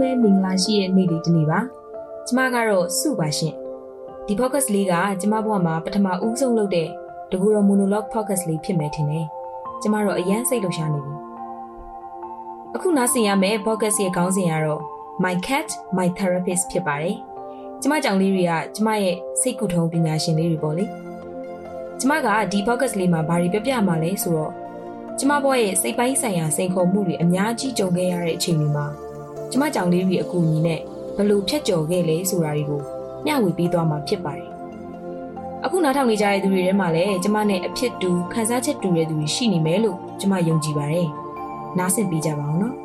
ပဲမင်္ဂလာရှိတဲ့နေ့လေးတစ်နေ့ပါကျမကတော့စုပါရှင်ဒီ podcast လေးကကျမဘဝမှာပထမဦးဆုံးလုပ်တဲ့တကူတော် monologue podcast လေးဖြစ်မယ်ထင်တယ်ကျမတော့အရန်စိတ်လှုပ်ရှားနေပြီအခုနားဆင်ရမယ့် podcast ရဲ့ခေါင်းစဉ်ကတော့ My Cat My Therapist ဖြစ်ပါတယ်ကျမကြောင့်လေးတွေကကျမရဲ့စိတ်ကူထုံးပညာရှင်လေးတွေပေါ့လေကျမကဒီ podcast လေးမှာဘာတွေပြောပြမှာလဲဆိုတော့ကျမဘဝရဲ့စိတ်ပိုင်းဆိုင်ရာစိန်ခေါ်မှုတွေအများကြီးကြုံခဲ့ရတဲ့အချိန်တွေမှာ ကျမကြောင့်လေးတွေအကူအညီနဲ့ဘလို့ဖြတ်ကျော်ခဲ့လဲဆိုတာတွေကိုမျှဝေပေးသွားမှာဖြစ်ပါတယ်အခုနားထောင်နေကြတဲ့သူတွေထဲမှာလည်းကျမနဲ့အဖြစ်တူခံစားချက်တူတဲ့သူတွေရှိနေမယ်လို့ကျမယုံကြည်ပါတယ်နားဆင်ပေးကြပါအောင်နော်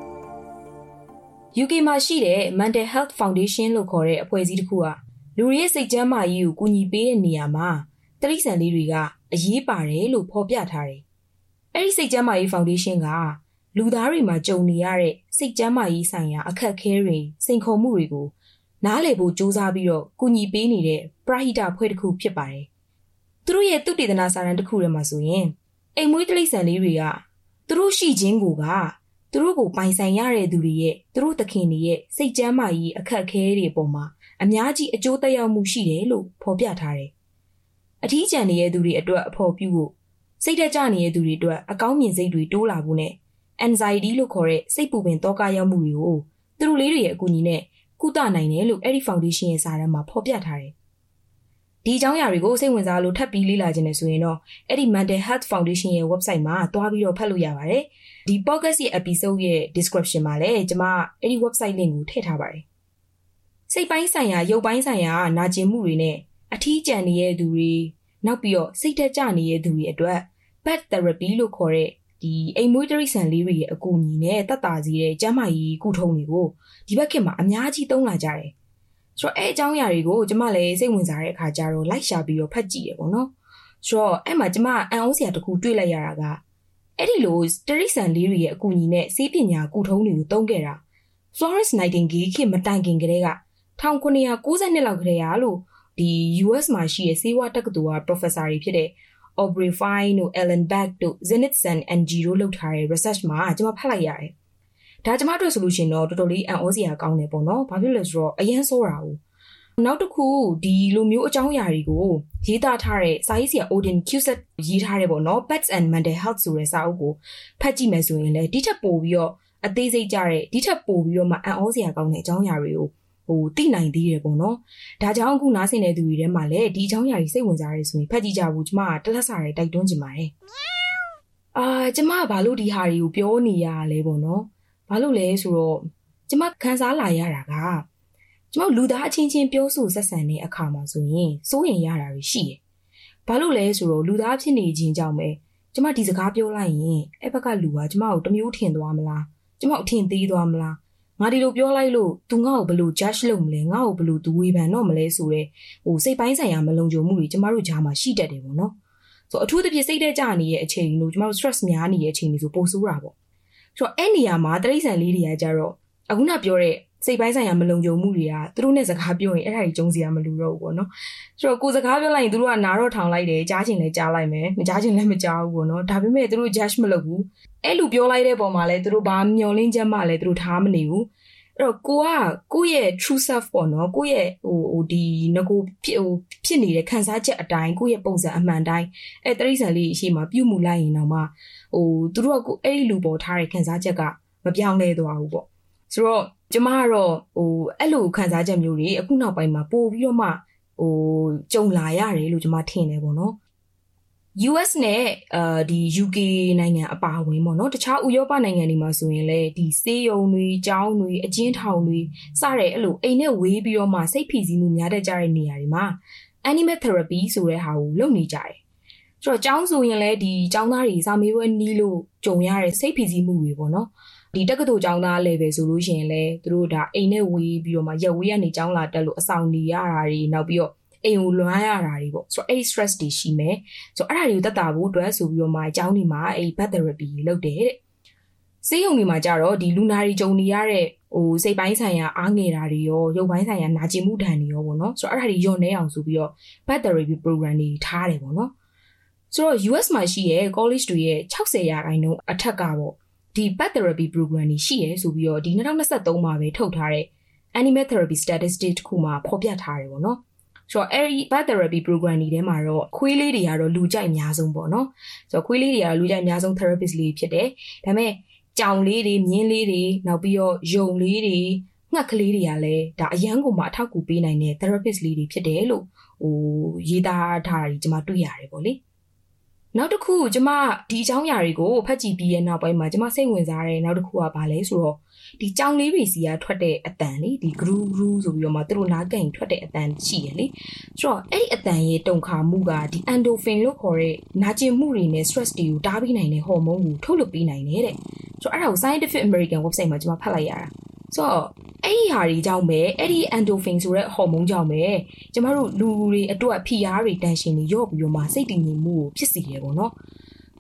UK မှာရှိတဲ့ Mental Health Foundation လို့ခေါ်တဲ့အဖွဲ့အစည်းတစ်ခုကလူတွေရဲ့စိတ်ကျန်းမာရေးကိုကူညီပေးတဲ့နေရာမှာတရိษံလေးတွေကအရေးပါတယ်လို့ဖော်ပြထားတယ်။အဲ့ဒီစိတ်ကျန်းမာရေး Foundation က လူသားတွေမှာကြုံနေရတဲ့စိတ်ကျန်းမာရေးဆိုင်ရာအခက်အခဲတွေစိန်ခေါ်မှုတွေကိုနားလည်ဖို့စ조사ပြီးတော့ကူညီပေးနေတဲ့ပရဟိတဖွဲ့တစ်ခုဖြစ်ပါတယ်။သူတို့ရဲ့သူတေသနာစာတမ်းတစ်ခုထဲမှာဆိုရင်အိမ်မွေးတိရစ္ဆာန်လေးတွေကသူတို့ရှိခြင်းကိုကသူတို့ကိုပိုင်ဆိုင်ရတဲ့သူတွေရဲ့သူတို့သခင်တွေရဲ့စိတ်ကျန်းမာရေးအခက်အခဲတွေပေါ်မှာအများကြီးအကျိုးသက်ရောက်မှုရှိတယ်လို့ဖော်ပြထားတယ်။အထီးကျန်နေတဲ့သူတွေအတွက်အဖို့ပြုဖို့စိတ်တက်ကြနေတဲ့သူတွေအတွက်အကောင်းမြင်စိတ်တွေတိုးလာဖို့နဲ့ anxiety လို့ခေါ်တဲ့စိတ်ပူပင်သောကရောက်မှုတွေကိုသူတို့လေးတွေရဲ့အကူအညီနဲ့ကုသနိုင်တယ်လို့အဲ့ဒီ foundation ရဲ့စာတမ်းမှာဖော်ပြထားတယ်။ဒီအကြောင်းအရာတွေကိုစိတ်ဝင်စားလို့ထပ်ပြီးလေ့လာခြင်းနဲ့ဆိုရင်တော့အဲ့ဒီ Mental Health Foundation ရဲ့ website မှာတွားပြီးတော့ဖတ်လို့ရပါတယ်။ဒီ podcast ရဲ့ episode ရဲ့ description မှာလည်းကျွန်မအဲ့ဒီ website link ကိုထည့်ထားပါတယ်။စိတ်ပိုင်းဆိုင်ရာရုပ်ပိုင်းဆိုင်ရာနာကျင်မှုတွေနဲ့အထီးကျန်နေတဲ့သူတွေနောက်ပြီးတော့စိတ်သက်ကြနေတဲ့သူတွေအတွက် pet therapy လို့ခေါ်တဲ့ ဒီအိမ်မွေးတရိษံလေးတွေရဲ့အကူအညီနဲ့တက်တာစီတဲ့ကျန်းမာရေးကုထုံးတွေကိုဒီဘက်ခေတ်မှာအများကြီးသုံးလာကြတယ်။ဆိုတော့အဲအကြောင်းအရာတွေကိုကျမလည်းစိတ်ဝင်စားတဲ့အခါကျတော့လိုက်ရှာပြီးတော့ဖတ်ကြည့်ရပေါ့နော်။ဆိုတော့အဲ့မှာကျမအန်အိုးစရာတစ်ခုတွေ့လိုက်ရတာကအဲ့ဒီလိုတရိษံလေးတွေရဲ့အကူအညီနဲ့စေးပညာကုထုံးတွေကိုသုံးခဲ့တာ Florence Nightingale ခေတ်မတိုင်ခင်ကတည်းက1992လောက်ကတည်းကလို့ဒီ US မှာရှိတဲ့ဆေးဝါးတက္ကသိုလ်က professor တွေဖြစ်တဲ့ Aubrey Fine တို့ Ellen Back တို့ Zenith Sun NG တို့လုပ်ထားတဲ့ research မှာကျွန်မဖတ်လိုက်ရတယ်။ဒါကျွန်မတို့ဆိုလို့ရှိရင်တော့တော်တော်လေးအံ့ဩစရာကောင်းတယ်ပေါ့နော်။ဘာဖြစ်လဲဆိုတော့အရင်ဆိုးတာဘူး။နောက်တစ်ခုဒီလိုမျိုးအကြောင်းအရာတွေကိုရေးသားထားတဲ့စာရေးဆရာ Odin Cusack ရေးထားတယ်ပေါ့နော်။ Pets and Mental Health ဆိုတဲ့စာအုပ်ကိုဖတ်ကြည့်မယ်ဆိုရင်လည်းဒီထက်ပိုပြီးတော့အသေးစိတ်ကြတဲ့ဒီထက်ပိုပြီးတော့မှအံ့ဩစရာကောင်းတဲ့အကြောင်းအရာတွေကို ဟိုသိနိုင်သေးတယ်ပေါ့နော်ဒါကြောင့်အခုနားဆင်တဲ့သူတွေထဲမှာလည်းဒီအကြောင်းအရာတွေစိတ်ဝင်စားရဲဆိုရင်ဖတ်ကြည့်ကြဘူးကျမကတလက်စာတွေတိုက်တွန်းချင်ပါတယ်အာကျမကဘာလို့ဒီဟာတွေကိုပြောနေရလဲပေါ့နော်ဘာလို့လဲဆိုတော့ကျမခန်းစားလာရတာကကျမလူသားအချင်းချင်းပြောဆိုဆက်ဆံတဲ့အခါမှာဆိုရင်စိုးရင်ရတာတွေရှိတယ်ဘာလို့လဲဆိုတော့လူသားဖြစ်နေခြင်းကြောင့်ပဲကျမဒီစကားပြောလိုက်ရင်အဲ့ဘက်ကလူကကျမကိုတမျိုးထင်သွားမလားကျမကိုထင်သေးသွားမလား ငါဒီလိုပြောလိုက်လို့ तू ငါ့ကိုဘယ်လို judge လုပ်မလဲငါ့ကိုဘယ်လို तू ဝေဖန်တော့မလဲဆိုတော့ဟိုစိတ်ပိုင်းဆိုင်ရာမလုံခြုံမှုတွေကျမတို့ကြားမှာရှိတတ်တယ်ပေါ့နော်ဆိုအထူးသဖြင့်စိတ်ထဲကြနေတဲ့အချိန်တို့ကျမတို့ stress များနေတဲ့အချိန်တွေဆိုပိုဆိုးတာပေါ့ဆိုတော့အဲ့နေရာမှာတရိษံလေးတွေကကြတော့အခုနပြောတဲ့ စိတ်ပိုင်းဆိုင်ရာမလုံခြုံမှုတွေကသူတို့နဲ့စကားပြောရင်အဲ့ဒါကြီးကျုံစရာမလိုတော့ဘူးပေါ့နော်ဆိုတော့ကိုစကားပြောလိုက်ရင်သူတို့ကနားတော့ထောင်လိုက်တယ်ကြားချင်လဲကြားလိုက်မယ်မကြားချင်လည်းမကြားဘူးပေါ့နော်ဒါပေမဲ့သူတို့ judge မလုပ်ဘူးအဲ့လိုပြောလိုက်တဲ့ပုံမှာလဲသူတို့ဘာမျောလင်းချက်မှလည်းသူတို့ထားမနေဘူးအဲ့တော့ကိုကကိုယ့်ရဲ့ true self ပေါ့နော်ကိုယ့်ရဲ့ဟိုဟိုဒီငကိုဖြစ်ဟိုဖြစ်နေတဲ့ခံစားချက်အတိုင်းကိုယ့်ရဲ့ပုံစံအမှန်တိုင်းအဲတရိษံလေးအရှိမပြုတ်မှုလိုက်ရင်တော့မှဟိုသူတို့ကကိုအဲ့ဒီလူပေါ်ထားတဲ့ခံစားချက်ကမပြောင်းလဲသွားဘူးပေါ့ဆိုတော့ ကျမကတော့ဟိုအဲ့လိုခံစားချက်မျိုးတွေအခုနောက်ပိုင်းမှာပို့ပြီးတော့မှဟိုကြုံလာရတယ်လို့ကျမထင်တယ်ပေါ့နော် US နဲ့အာဒီ UK နိုင်ငံအပါအဝင်ပေါ့နော်တခြားဥရောပနိုင်ငံတွေမှာဆိုရင်လည်းဒီစေးရုံတွေကျောင်းတွေအကျဉ်းထောင်တွေစတဲ့အဲ့လိုအိမ်နဲ့ဝေးပြီးတော့မှစိတ်ဖိစီးမှုများတတ်ကြတဲ့နေရာတွေမှာ animal therapy ဆိုတဲ့ဟာကိုလုပ်နေကြတယ်ဆိုတော့ကျောင်းဆိုရင်လည်းဒီကျောင်းသားတွေစာမေးပွဲနီးလို့ကြုံရတဲ့စိတ်ဖိစီးမှုတွေပေါ့နော် ဒီတက္ကသိုလ်ကျောင်းသား level ဆိုလို့ရှိရင်လည်းသူတို့ဒါအိမ်နဲ့ဝေးပြီးတော့မှရက်ဝေးကနေကျောင်းလာတက်လို့အဆောင်နေရတာတွေနောက်ပြီးတော့အိမ်ကိုလွမ်းရတာတွေပေါ့ဆိုတော့အဲ့ stress တွေရှိမယ်ဆိုတော့အဲ့ဒါတွေကိုတက်တာဖို့အတွက်ဆိုပြီးတော့မှအကြောင်းဒီမှာအဲ့ bath therapy လုပ်တယ်တဲ့စေးရုံတွေမှာကြတော့ဒီလူနာတွေကြုံနေရတဲ့ဟိုစိတ်ပိုင်းဆိုင်ရာအားငယ်တာတွေရောရုပ်ပိုင်းဆိုင်ရာနာကျင်မှုဒဏ်တွေရောပေါ့နော်ဆိုတော့အဲ့ဒါတွေညော့နေအောင်ဆိုပြီးတော့ bath therapy program တွေထားတယ်ပေါ့နော်ဆိုတော့ US မှာရှိရဲ့ college တွေရဲ့60ရာခိုင်နှုန်းအထက်ကပေါ့ ဒီ pet therapy program ကြီးရှိရဲဆိုပြီးတော့ဒီ2023မှာပဲထုတ်ထားတဲ့ animal therapy statistics တခုမှာဖော်ပြထားတယ်ပေါ့နော်ဆိုတော့အဲဒီ pet therapy program တွေထဲမှာတော့ခွေးလေးတွေကတော့လူကြိုက်အများဆုံးပေါ့နော်ဆိုတော့ခွေးလေးတွေကတော့လူကြိုက်အများဆုံး therapist လေးဖြစ်တယ်ဒါပေမဲ့ကြောင်လေးတွေမြင်းလေးတွေနောက်ပြီးတော့ယုံလေးတွေငှက်ကလေးတွေကလည်းဒါအရန်ကိုမှအထောက်အကူပေးနိုင်တဲ့ therapist လေးတွေဖြစ်တယ်လို့ဟိုရေးသားထားတာကြီးကျွန်မတွေ့ရတယ်ပေါ့လေ နောက်တစ်ခုကျမဒီအကြောင်းအရာတွေကိုဖတ်ကြည့်ပြီးရဲ့နောက်ပိုင်းမှာကျမစိတ်ဝင်စားတဲ့နောက်တစ်ခုကဘာလဲဆိုတော့ဒီကြောင်လေးတွေစီကထွက်တဲ့အတန်လေဒီ gru gru ဆိုပြီးတော့မှသူတို့နားကန်ထွက်တဲ့အတန်ရှိရလေဆိုတော့အဲ့ဒီအတန်ရဲ့တုန်ခါမှုကဒီ endorphin လို့ခေါ်တဲ့နာကျင်မှုတွေနဲ့ stress တွေကိုတားပြီးနိုင်တဲ့ဟော်မုန်းကိုထုတ်လွှတ်ပေးနိုင်တယ်တဲ့ဆိုတော့အဲ့ဒါကို Scientific American website မှာကျမဖတ်လိုက်ရတာ ဆိုတော့အဲ့ဒီဟာတွေကြောင့်ပဲအဲ့ဒီ endorphin ဆိုတဲ့ဟော်မုန်းကြောင့်ပဲကျမတို့လူတွေအတွက်ဖိအားတွေတန်ရှင်တွေရော့ပြီးတော့မှစိတ်တည်ငြိမ်မှုကိုဖြစ်စေရပေါ့နော်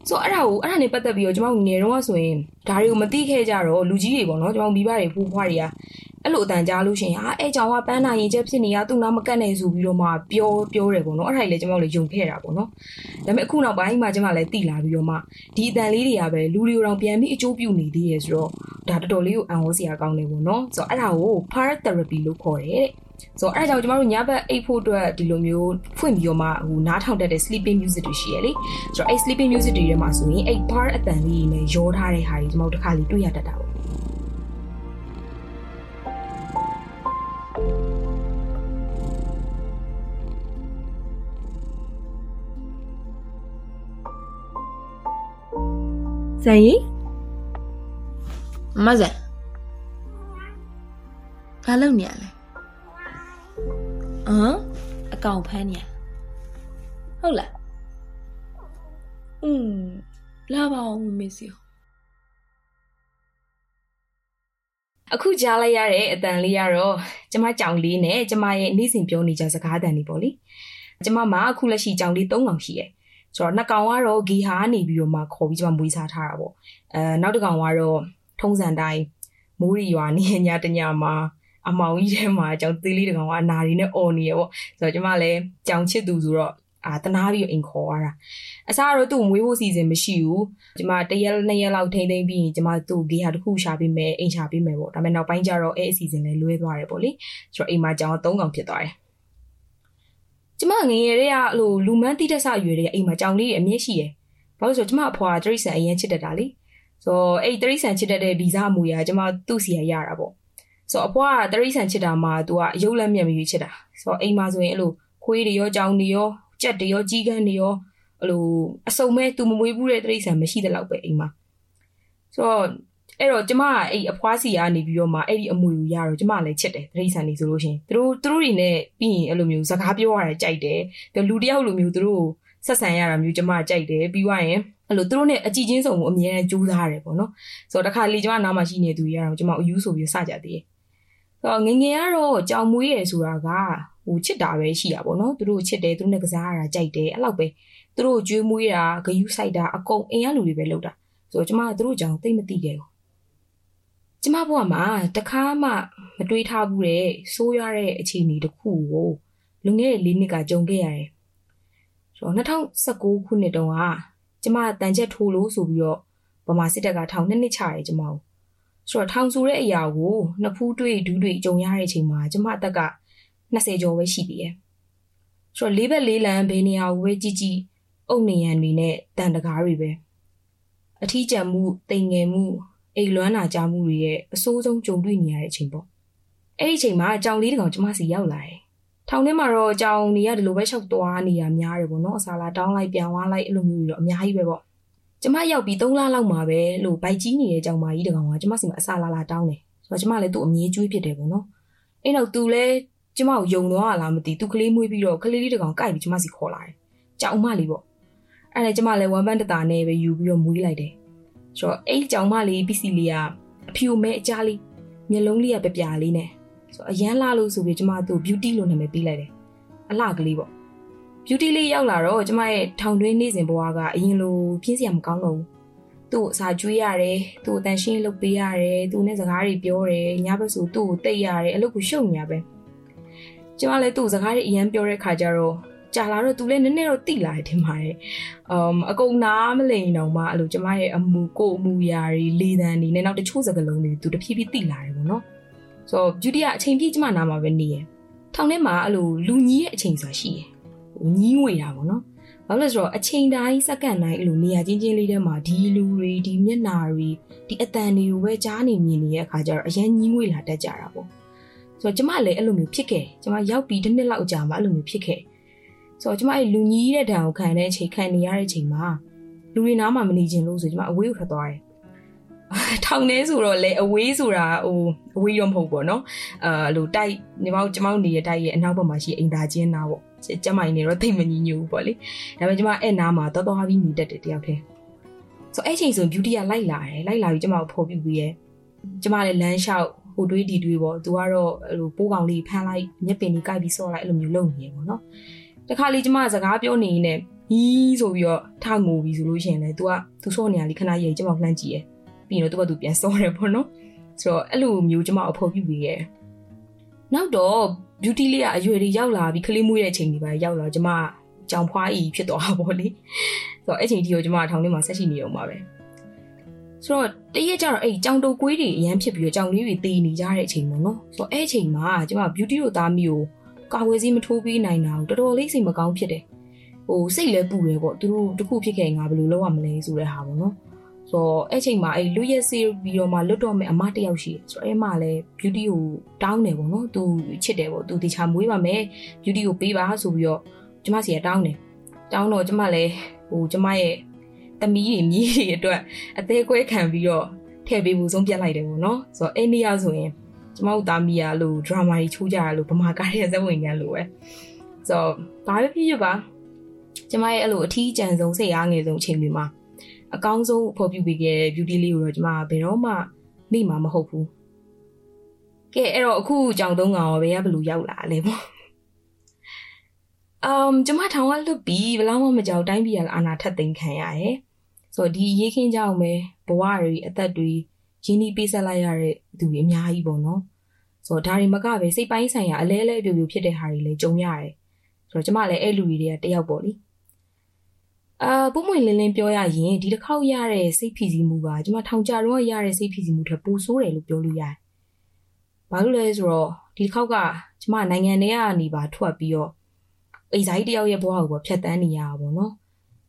ဆိုတော့အဲ့ဒါကိုအဲ့ဒါနဲ့ပတ်သက်ပြီးတော့ကျွန်မငယ်တော့ဆိုရင်ဒါတွေကိုမသိခဲ့ကြတော့လူကြီးတွေပေါ့နော်ကျွန်မမိဘတွေဖိုးဖွားတွေက အဲ့လိုအတန်ကြားလို့ရှိရင်ဟာအဲ့ကြောင်ကပန်းနာရင်ချက်ဖြစ်နေရသူ့နာမကတ်နေဆိုပြီးတော့မှပြောပြောတယ်ပေါ့နော်အဲ့ဒါကြီးလည်းကျွန်မတို့လည်းယုံခဲ့တာပေါ့နော်ဒါပေမဲ့အခုနောက်ပိုင်းမှာကျွန်မလည်းသိလာပြီးတော့မှဒီအတန်လေးတွေကပဲလူတွေတော့ပြန်ပြီးအကျိုးပြုနေသေးရဲ့ဆိုတော့ဒါတော်တော်လေးကိုအံ့ဩစရာကောင်းတယ်ပေါ့နော်ဆိုတော့အဲ့ဒါကို parrot therapy လို့ခေါ်တယ်တဲ့ဆိုတော့အဲ့ဒါကြောင့်ကျမတို့ညဘက်အိပ်ဖို့အတွက်ဒီလိုမျိုးဖွင့်ပြီးတော့မှဟိုနားထောင်တတ်တဲ့ sleeping music တွေရှိရလေဆိုတော့အဲ့ sleeping music တွေထဲမှာဆိုရင်အဲ့ bar အတန်လေးနဲ့ရောထားတဲ့ဟာတွေကျမတို့တစ်ခါလေးတွေ့ရတတ်တာပေါ့ ဇန်ရီမဇန်ဘာလုပ်နေရလဲအမ်အကောင်ဖမ်းနေရဟုတ်လားอืมလာပါအောင်မမေစီအခုကြားလိုက်ရတဲ့အတန်လေးကတော့ကျမကြောင်လေးနဲ့ကျမရဲ့နေ့စဉ်ပြောနေကြစကားတန်တွေပေါ့လေကျမမှာအခုလက်ရှိကြောင်လေး၃ကောင်ရှိရဲ့ ဆိုတော့နှစ်ကောင်ကတော့ဂီဟာနေပြီးတော့မှခေါ်ပြီးကျမမွေးစားထားတာပေါ့အဲနောက်တစ်ကောင်ကတော့ထုံးစံတိုင်းမိုးရီရွာနေညတညမှာအမောင်ကြီးထဲမှာကြောင်သေးလေးတကောင်ကအနာရီနဲ့អော်နေရပေါ့ဆိုတော့ကျမလည်းကြောင်ချစ်သူဆိုတော့အာတနာပြီးအိမ်ခေါ်ရတာအစားတော့သူ့မွေးဖို့စီစဉ်မရှိဘူးကျမတရက်နှစ်ရက်လောက်ထိမ့်သိမ့်ပြီးရင်ကျမသူ့ဂေဟာတစ်ခုရှာပေးမယ်အိမ်ရှာပေးမယ်ပေါ့ဒါပေမဲ့နောက်ပိုင်းကျတော့အဲ့အစီအစဉ်လည်းလွဲသွားတယ်ပေါ့လေဆိုတော့အိမ်မှာကြောင်သုံးကောင်ဖြစ်သွားတယ် ကျမငငယ်တွေကအဲ့လိုလူမန်းတိတက်ဆရွယ်တွေကအိမ်မှာကြောင်လေးအမြင့်ရှိရယ်ဘာလို့ဆိုကျမအဖွာတရိษံအရင်ချစ်တတ်တာလေဆိုတော့အဲ့တရိษံချစ်တတ်တဲ့ဗီဇအမူအရာကျမသူ့စီရရတာပေါ့ဆိုတော့အဖွာကတရိษံချစ်တာမှာ तू ကအယုတ်လက်မြက်မယူချစ်တာဆိုတော့အိမ်မှာဆိုရင်အဲ့လိုခွေးတွေရောကြောင်တွေရောကြက်တွေရောကြီးကန်းတွေရောအဲ့လိုအစုံမဲ့သူမမွေးဘူးတဲ့တရိษံမရှိတဲ့လောက်ပဲအိမ်မှာဆိုတော့ အဲ့တော့ကျမကအဲ့အဖွားစီကနေပြီးတော့မှအဲ့ဒီအမွေကိုရတော့ကျမလည်းချစ်တယ်တရိษံနေဆိုလို့ရှင်သူတို့သူတို့တွေနဲ့ပြီးရင်အဲ့လိုမျိုးစကားပြောရတာကြိုက်တယ်ပြီးလူတယောက်လိုမျိုးသူတို့ဆက်ဆံရတာမျိုးကျမကြိုက်တယ်ပြီးွားရင်အဲ့လိုသူတို့နဲ့အကြည့်ချင်းစုံကိုအမြဲတမ်းကြိုးစားရတယ်ပေါ့နော်ဆိုတော့တခါလေကျမနားမှာရှိနေသူကြီးကတော့ကျမအယူဆိုပြီးစကြသေးတယ်ဆိုတော့ငငယ်ကတော့ကြောင်မွေးရယ်ဆိုတာကဟိုချစ်တာပဲရှိတာပေါ့နော်သူတို့ချစ်တယ်သူတို့နဲ့ကစားရတာကြိုက်တယ်အဲ့လောက်ပဲသူတို့ကျွေးမွေးတာဂယုစိုက်တာအကုန်အင်ရလူတွေပဲလုပ်တာဆိုတော့ကျမကသူတို့ကြောင်သိမသိခဲ့ဘူး ကျမဘဝမှာတခါမှမတွေးထားဘူးတဲ့ဆိုးရတဲ့အခြေအနေတစ်ခုကိုလူငယ်လေးနှစ်ကကြုံခဲ့ရတယ်ဆိုတော့2019ခုနှစ်တုန်းကကျမတန်ချက်ထိုးလို့ဆိုပြီးတော့ဗမာစစ်တပ်ကထောင်နှစ်နှစ်ချရဲကျမကိုဆိုတော့ထောင်ဆိုတဲ့အရာကိုနှစ်ဖူးတွေ့ဒူးတွေ့ကြုံရတဲ့အချိန်မှာကျမအသက်က20ကျော်ပဲရှိသေးတယ်ဆိုတော့လေးဘက်လေးလံဘယ်နေရာကိုပဲကြည့်ကြည့်အုတ်နေရန်တွေနဲ့တန်တကားတွေပဲအထီးကျန်မှုတိမ်ငယ်မှု အိမ်လွမ်းနာကြမှုတွေရဲ့အဆိုးဆုံးကြုံတွေ့နေရတဲ့အချိန်ပေါ့အဲ့ဒီအချိန်မှာအကြောင်လေးတကောင်ကျမစီရောက်လာတယ်ထောင်ထဲမှာတော့အကြောင်နေရဒီလိုပဲလျှောက်သွားနေရများတယ်ပေါ့နော်အစာလာတောင်းလိုက်ပြန်သွားလိုက်အဲ့လိုမျိုးတွေတော့အများကြီးပဲပေါ့ကျမရောက်ပြီး3လလောက်မှာပဲလို့ဘိုက်ကြီးနေတဲ့ကြောင်မကြီးတကောင်ကကျမစီမှာအစာလာလာတောင်းတယ်ဆိုတော့ကျမလည်းသူ့အမြဲကျွေးဖြစ်တယ်ပေါ့နော်အဲ့တော့သူလည်းကျမကိုယုံသွားလားမသိသူကလေးမွေးပြီးတော့ကလေးလေးတကောင်ကိုက်ပြီးကျမစီခေါ်လာတယ်ကြောင်မလေးပေါ့အဲ့ဒါကျမလည်းဝမ်ပန်းတတာနဲ့ပဲယူပြီးတော့မွေးလိုက်တယ် ဆိုတော့အဲ့ကြောင်မလေးပစ္စည်းလေးကအဖြူမဲအကြားလေးမျက်လုံးလေးကပြပြလေးနဲ့ဆိုအရန်လာလို့ဆိုပြီးကျမသူ့ beauty လို့နာမည်ပေးလိုက်တယ်အလှကလေးပေါ့ beauty လေးရောက်လာတော့ကျမရဲ့ထောင်တွင်းနေစဉ်ဘဝကအရင်လိုပြင်းစရာမကောင်းတော့ဘူးသူ့အစာကျွေးရတယ်သူ့အတန်ရှင်းလုပ်ပေးရတယ်သူနဲ့စကားတွေပြောတယ်ညဘက်ဆိုသူ့ကိုတိတ်ရတယ်အလုပ်ကိုရှုပ်နေရပဲကျမလည်းသူ့စကားတွေအရန်ပြောတဲ့ခါကျတော့ ကြာလာတော့သူလည်းနည်းနည်းတော့တိလာတယ်ထင်ပါတယ်။အမ်အကုန်နားမလိန်တော့မှအဲ့လိုကျမရဲ့အမူကိုအမူအရာတွေလေသံတွေနဲ့နောက်တချို့စကားလုံးတွေသူတဖြည်းဖြည်းတိလာတယ်ပေါ့နော်။ဆိုတော့ beauty ကအချိန်ပြည့်ကျမနာမှာပဲနေရ။ထောင်ထဲမှာအဲ့လိုလူကြီးရဲ့အချိန်ဆိုတာရှိတယ်။ဟိုညီးငွေတာပေါ့နော်။ဘာလို့လဲဆိုတော့အချိန်တိုင်းစက္ကန့်တိုင်းအဲ့လိုနေရာချင်းချင်းလေးထဲမှာဒီလူတွေဒီမျက်နာတွေဒီအတန်တွေကိုပဲကြားနေမြင်နေတဲ့အခါကျတော့အရင်ညီးငွေလာတတ်ကြတာပေါ့။ဆိုတော့ကျမလည်းအဲ့လိုမျိုးဖြစ်ခဲ့။ကျမရောက်ပြီးတစ်နှစ်လောက်ကြာမှအဲ့လိုမျိုးဖြစ်ခဲ့။ ဆိုတော့ကျမအဲ့လူကြီးတဲ့တံကိုခံတဲ့အချိန်ခံနေရတဲ့အချိန်မှာလူတွေနားမှာမနေချင်လို့ဆိုကျမအဝေးကိုထွက်သွားတယ်။ထောင်ထဲဆိုတော့လေအဝေးဆိုတာဟိုအဝေးတော့မဟုတ်ပေါ့နော်။အာလို့တိုက်ညီမကျမတို့နေတဲ့တိုက်ရဲ့အနောက်ဘက်မှာရှိအိမ်သာချင်းနာပေါ့။ကျမကြီးနေတော့သိမငြညူဘူးပေါ့လေ။ဒါပေမဲ့ကျမအဲ့နားမှာတော်တော်ပြီးနေတတ်တယ်တယောက်တည်း။ဆိုအဲ့ချိန်ဆို beauty ကလိုက်လာတယ်။လိုက်လာပြီးကျမကိုဖော်ပြပြီးရဲ။ကျမလည်းလမ်းလျှောက်ဟိုတွေးဒီတွေးပေါ့။ तू ကတော့အဲ့လိုပိုးကောင်လေးဖမ်းလိုက်မျက်ပင်ကြီးကိုက်ပြီးဆော့လိုက်အဲ့လိုမျိုးလုပ်နေရပေါ့နော်။ တခါလေကျမစကားပြောနေရင်လည်းဤဆိုပြီးတော့ထငိုပြီဆိုလို့ရှိရင်လည်း तू ကသူစောနေရလေးခဏရည်ကျမလှမ်းကြည့်ရယ်ပြီးရင်တော့ तू ကသူပြန်စောတယ်ပေါ့နော်ဆိုတော့အဲ့လိုမျိုးကျမအဖို့ပြုပြီးရယ်နောက်တော့ beauty လေးကအရွယ်တွေရောက်လာပြီးခလေးမွေးတဲ့ချိန်တွေပါရောက်လာကျမကြောင်ဖွားဤဖြစ်သွားတာပေါ့လေဆိုတော့အဲ့ချိန်ဒီကိုကျမထောင်ထဲမှာဆက်ရှိနေအောင်ပါပဲဆိုတော့တရက်ကျတော့အဲ့ကြောင်တုပ်ကွေးတွေအရန်ဖြစ်ပြီးတော့ကြောင်လေးတွေတေးနေကြတဲ့အချိန်ပေါ့နော်ဆိုတော့အဲ့ချိန်မှာကျမ beauty တို့သားမျိုး ကာဝယ်စီးမထိုးပေးနိုင်တာကိုတော်တော်လေးစိတ်မကောင်းဖြစ်တယ်ဟိုစိတ်လည်းပူတယ်ပေါ့သူတို့တခုဖြစ်ခဲ့ငါဘယ်လိုလုပ်ရမလဲဆိုတဲ့ဟာပေါ့နော်ဆိုတော့အဲ့ချိန်မှာအဲ့လူရက်စီပြီးတော့မှလွတ်တော့မယ်အမတယောက်ရှိတယ်ဆိုတော့အဲ့မှလည်း beauty ကိုတောင်းတယ်ပေါ့နော်သူချစ်တယ်ပေါ့သူတခြားမွေးပါမယ် beauty ကိုပေးပါဆိုပြီးတော့ကျမစီကတောင်းတယ်တောင်းတော့ကျမလည်းဟိုကျမရဲ့သမီးတွေမြေးတွေအတွက်အသေးကွဲခံပြီးတော့ထည့်ပေးဖို့ဆုံးပြတ်လိုက်တယ်ပေါ့နော်ဆိုတော့အဲ့နေရာဆိုရင် ကျမတို့သားမီးရလို့ drama ကြီးချိုးကြရလို့ဗမာကားရဲ့ဇဝင်ကန်လို့ပဲဆိုတော့ဘာပဲဖြစ်ဖြစ်ပါကျမရဲ့အဲ့လိုအထီးကျန်ဆုံးစိတ်အားငယ်ဆုံးအချိန်တွေမှာအကောင်းဆုံးဖော်ပြပေးခဲ့တဲ့ beauty လေးကိုတော့ကျမဘယ်တော့မှမိမှာမဟုတ်ဘူးကဲအဲ့တော့အခုကြောင်သုံးကောင်ရောဘယ်ကဘလူရောက်လာလဲပေါ့အမ်ကျမထောင်ကလွတ်ပြီးဘလောက်မှမကြောက်တိုင်းပြည်ကအာနာထက်သိမ်းခံရတယ်ဆိုတော့ဒီရေးခင်းကြောင်ပဲဘဝတွေအသက်တွေ ရင်းနှီးပေးဆက်လိုက်ရတဲ့သူတွေအများကြီးပေါ့နော်ဆိုတော့ဒါတွေမကပဲစိတ်ပိုင်းဆိုင်ရာအလဲလဲပြူပြူဖြစ်တဲ့ဟာတွေလည်းကြုံရတယ်ဆိုတော့ကျမလည်းအဲ့လူတွေကတယောက်ပေါ့လေအာပုံမွင်လင်းလင်းပြောရရင်ဒီတစ်ခေါက်ရတဲ့စိတ်ဖိစီးမှုကကျမထောင်ကြတော့ရတဲ့စိတ်ဖိစီးမှုထက်ပိုဆိုးတယ်လို့ပြောလို့ရတယ်ဘာလို့လဲဆိုတော့ဒီတစ်ခေါက်ကကျမနိုင်ငံထဲကနေပါထွက်ပြီးတော့အိမ်ဆိုင်တယောက်ရဲ့ဘဝကိုပေါ့ဖြတ်တန်းနေရတာပေါ့နော်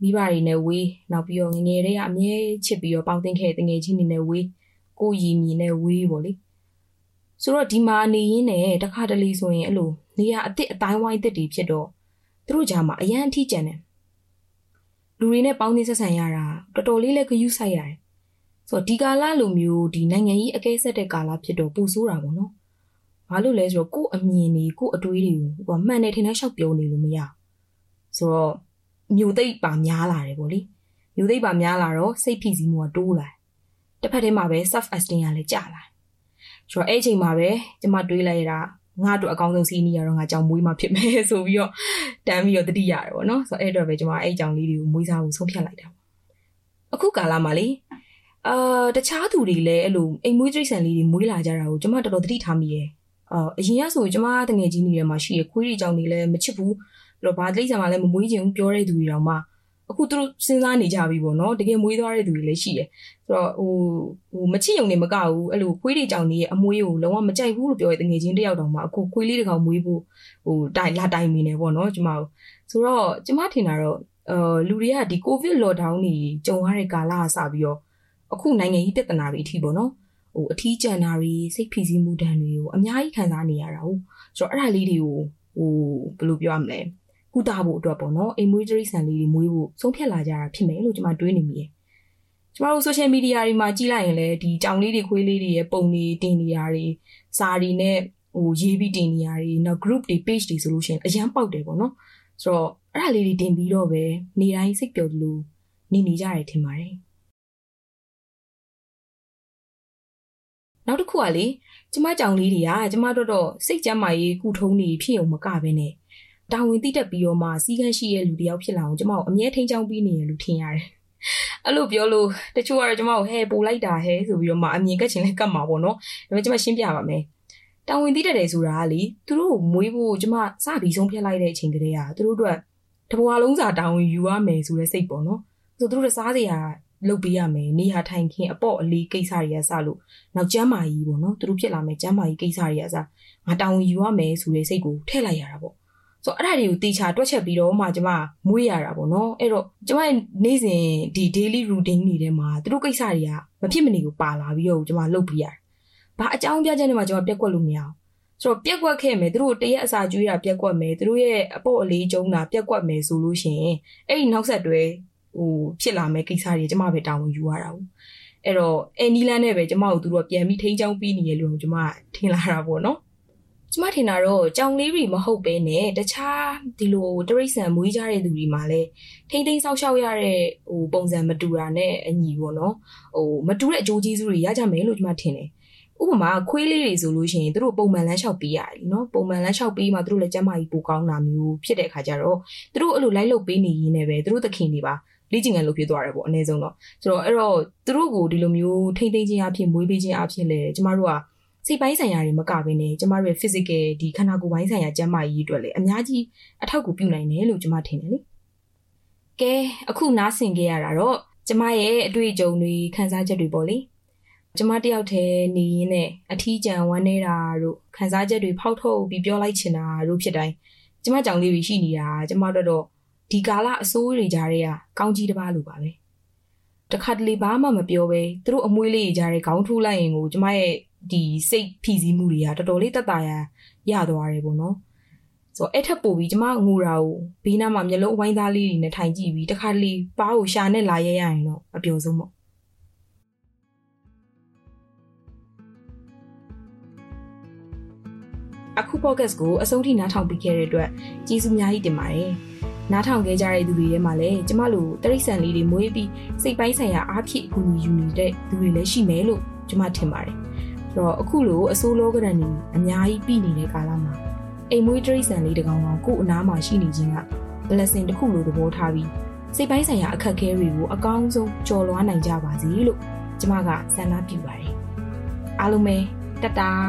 မိဘတွေနဲ့ဝေးနောက်ပြီးတော့ငငယ်တွေကအမြဲချစ်ပြီးတော့ပေါင်းတင်ခဲ့တဲ့ငယ်ချင်းတွေနဲ့ဝေး ကိုရည်မြင်နဲ့ဝေးပေါ့လေဆိုတော့ဒီမှာနေရင်းနဲ့တခါတလေဆိုရင်အဲ့လိုနေရအစ်စ်အတိုင်းဝိုင်းအစ်စ်တွေဖြစ်တော့သူတို့ကြားမှာအရန်အထီးကျန်တယ်လူတွေနဲ့ပေါင်းသင်းဆက်ဆံရတာတော်တော်လေးလည်းဂရုစိုက်ရတယ်ဆိုတော့ဒီကာလလိုမျိုးဒီနိုင်ငံကြီးအကဲဆက်တဲ့ကာလဖြစ်တော့ပူဆိုးတာပေါ့နော်ဘာလို့လဲဆိုတော့ကို့အမြင်တွေကို့အတွေးတွေကိုဟိုမှန်တယ်ထင်တဲ့ရှောက်ပြောနေလို့မရဆိုတော့မြို့သိပ်ပါများလာတယ်ပေါ့လေမြို့သိပ်ပါများလာတော့စိတ်ဖိစီးမှုကတိုးလာတ စ်ဖက်တည်းမှာပဲ self esteem ကလည်းကျလာဆိုတော့အဲ့အချိန်မှာပဲကျမတွေးလိုက်ရတာငါတို့အကောင်းဆုံးစီးနီးရတော့ငါကြောင်မွေးမှဖြစ်မယ်ဆိုပြီးတော့တန်းပြီးတော့တတိရတယ်ပေါ့နော်ဆိုတော့အဲ့တော့ပဲကျမအဲ့ကြောင်လေးတွေကိုမွေးစားဖို့ဆုံးဖြတ်လိုက်တာအခုကာလမှာလေအာတခြားသူတွေလည်းအဲ့လိုအိမ်မွေးတိရစ္ဆာန်လေးတွေမွေးလာကြတာကိုကျမတော်တော်တတိထားမိရဲ့အာအရင်ကဆိုကျမတငယ်ချင်းတွေထဲမှာရှိရခွေးတွေကြောင်တွေလည်းမချစ်ဘူးပြီးတော့ဘာတိရစ္ဆာန်မှလည်းမမွေးချင်ဘူးပြောတဲ့သူတွေတောင်မှ အခုသူတို့စဉ်းစားနေကြပြီပေါ့နော်တကယ်မွေးသွားတဲ့သူတွေလည်းရှိတယ်ဆိုတော့ဟိုဟိုမချစ်ယုံနေမကဘူးအဲ့လိုခွေးတွေကြောင်နေရဲ့အမွေးကိုလုံးဝမကြိုက်ဘူးလို့ပြောတဲ့တငယ်ချင်းတယောက်တောင်မှအခုခွေးလေးတစ်ကောင်မွေးဖို့ဟိုတိုင်လာတိုင်နေတယ်ပေါ့နော်ကျမတို့ဆိုတော့ကျမထင်တာတော့အာလူတွေကဒီကိုဗစ်လော့ဒေါင်းတွေကြုံရတဲ့ကာလကစပြီးတော့အခုနိုင်ငံကြီးပြဿနာတွေအထိပေါ့နော်ဟိုအထီးကျန်တာတွေစိတ်ဖိစီးမှုဒဏ်တွေကိုအများကြီးခံစားနေရတာဟုတ်ဆိုတော့အဲ့ဒါလေးတွေကိုဟိုဘယ်လိုပြောရမလဲ ကုသဖို့အတွက်ပေါ့နော်အိမ်မွေးကြိဆန်လေးတွေမွေးဖို့ဆုံးဖြတ်လာကြတာဖြစ်မယ်လို့ကျွန်မတွေးနေမိတယ်ကျမတို့ social media တွေမှာကြည့်လိုက်ရင်လည်းဒီကြောင်လေးတွေခွေးလေးတွေရဲ့ပုံတွေတင်နေရတွေစာတွေနဲ့ဟိုရေးပြီးတင်နေရတွေနောက် group တွေ page တွေဆိုလို့ရှိရင်အရန်ပေါက်တယ်ပေါ့နော်ဆိုတော့အဲ့ဒါလေးတွေတင်ပြီးတော့ပဲနေတိုင်းစိတ်ပျော်လို့နေနေကြရတယ်ထင်ပါတယ်နောက်တစ်ခုကလေကျမကြောင်လေးတွေကကျမတို့တော့စိတ်ကြမ်းမာရေးကုထုံးနေဖြစ်ုံမကဘဲနဲ့ တာဝန်သိတတ်ပြီးတော့မှစီးကန်းရှိရဲ့လူတယောက်ဖြစ်လာအောင်ကျမတို့အမြဲထိန်းချောင်းပြီးနေရလို့ထင်ရတယ်။အဲ့လိုပြောလို့တချို့ကတော့ကျမတို့ဟဲပိုလိုက်တာဟဲဆိုပြီးတော့မှအမြင်ကက်ချင်လဲကတ်မှာပေါ့နော်။ဒါပေမဲ့ကျမရှင်းပြပါမယ်။တာဝန်သိတတ်တယ်ဆိုတာကလေသူတို့ကိုမွေးဖို့ကျမစပြီးဆုံးဖြတ်လိုက်တဲ့အချိန်ကလေးကသူတို့အတွက်တဘွားလုံးစာတောင်းဝင်ယူရမယ်ဆိုတဲ့စိတ်ပေါ့နော်ဆိုသူတို့စားစရာလုပ်ပေးရမယ်နေရာထိုင်ခင်းအပေါ့အလေးကိစ္စတွေကစလို့နောက်ကျမ်းမာကြီးပေါ့နော်သူတို့ဖြစ်လာမယ်ကျမ်းမာကြီးကိစ္စတွေကစငါတောင်းဝင်ယူရမယ်ဆိုတဲ့စိတ်ကိုထည့်လိုက်ရတာပေါ့ ဆိုတော့အဲ့ဒါတွေကိုတေချာတွက်ချက်ပြီးတော့မှကျမမွေးရတာပေါ့နော်အဲ့တော့ကျမရဲ့နေ့စဉ်ဒီ daily routine တွေထဲမှာသူတို့ကိစ္စတွေကမဖြစ်မနေကိုပါလာပြီးတော့ကျမလုပ်ပြရတယ်။ဘာအကြောင်းပြချက်နဲ့မှကျမပြက်ကွက်လို့မရအောင်။ဆိုတော့ပြက်ကွက်ခဲ့မယ်သူတို့တရက်အစာကျွေးတာပြက်ကွက်မယ်သူတို့ရဲ့အပေါ့အလေးကျုံတာပြက်ကွက်မယ်ဆိုလို့ရှိရင်အဲ့ဒီနောက်ဆက်တွဲဟိုဖြစ်လာမယ့်ကိစ္စတွေကျမပဲတာဝန်ယူရတာဘူး။အဲ့တော့အဲနီလန်းနဲ့ပဲကျမကိုသူတို့ကပြန်ပြီးထိန်းချောင်းပြီးနေရလို့ကျမထင်လာတာပေါ့နော်။ ကျမထင်တာတော့ကြောင်လေးတွေမဟုတ်ပဲနဲ့တခြားဒီလိုတရိတ်ဆန်မွေးကြတဲ့သူတွေမှာလည်းထိမ့်သိမ်းဆောက်ရှောက်ရတဲ့ဟိုပုံစံမတူတာနဲ့အညီပေါ့နော်ဟိုမတူတဲ့အကျိုးကျေးဇူးတွေရကြမယ်လို့ကျမထင်တယ်ဥပမာခွေးလေးတွေဆိုလို့ရှိရင်သူတို့ပုံမှန်လမ်းလျှောက်ပေးရတယ်နော်ပုံမှန်လမ်းလျှောက်ပေးမှသူတို့လည်းကျမ်းမာကြီးပိုကောင်းတာမျိုးဖြစ်တဲ့အခါကျတော့သူတို့အဲ့လိုလိုက်လုပ်ပေးနေရင်းနဲ့ပဲသူတို့သခင်တွေပါလေ့ကျင့်ခန်းလုပ်ဖြစ်သွားတယ်ပေါ့အနည်းဆုံးတော့ဆိုတော့အဲ့တော့သူတို့ကိုဒီလိုမျိုးထိမ့်သိမ်းခြင်းအဖြစ်မွေးပေးခြင်းအဖြစ်လေကျမတို့က စိတ်ပိုင်းဆိုင်ရာတွေမကဘဲနဲ့ကျမတို့ရဲ့ physical ဒီခန္ဓာကိုယ်ပိုင်းဆိုင်ရာကျန်းမာရေးအတွက်လည်းအများကြီးအထောက်အကူပြုနိုင်တယ်လို့ကျမထင်တယ်လေ။ကဲအခုနားဆင်ကြရတာတော့ကျမရဲ့အတွေ့အကြုံတွေခံစားချက်တွေပေါ့လေ။ကျမတယောက်တည်းနေရင်းနဲ့အထီးကျန်ဝမ်းနေတာတို့ခံစားချက်တွေဖောက်ထုတ်ပြီးပြောလိုက်ချင်တာတို့ဖြစ်တိုင်းကျမကြောင်လေးတွေရှိနေတာကျမတို့တော့ဒီကာလအစိုးရတွေကြားတွေကကောင်းကြီးတစ်ပါးလိုပါပဲ။တခါတလေဘာမှမပြောပဲသူတို့အမွှေးလေးကြားတွေခေါင်းထိုးလိုက်ရင်ကိုကျမရဲ့ ဒီစိတ်ဖိစီးမှုတွေကတော်တော်လေးတက်တာရရသွားတယ်ပေါ့နော်ဆိုတော့အဲ့ထက်ပိုပြီးကျမငိုတာကိုဘေးနားမှာမျက်လုံးအဝိုင်းသားလေးတွေနဲ့ထိုင်ကြည့်ပြီးတခါတလေပါးကိုရှာနဲ့လာရရရင်တော့အပျော်ဆုံးပေါ့အခု podcast ကိုအဆုံးထိနားထောင်ပြီးခဲ့တဲ့အတွက်ကျေးဇူးအများကြီးတင်ပါတယ်နားထောင်ခဲ့ကြတဲ့သူတွေထဲမှာလည်းကျမတို့တရိษံလေးတွေမွေးပြီးစိတ်ပိုင်းဆိုင်ရာအားဖြည့်အကူအညီယူနေတဲ့သူတွေလည်းရှိမယ်လို့ကျမထင်ပါတယ် ဆိုတော့အခုလိုအစိုးလောကရန်ကြီးအများကြီးပြည်နေတဲ့ကာလမှာအိမ်မွေးတရိษံလေးတကောင်ကောင်ကို့အနားမှာရှိနေခြင်းက blessing တစ်ခုလိုသဘောထားပြီးစိတ်ပိုင်းဆိုင်ရာအခက်အခဲတွေကိုအကောင်းဆုံးကျော်လွှားနိုင်ကြပါစေလို့ကျမကဆန္ဒပြုပါတယ်အားလုံးပဲတတား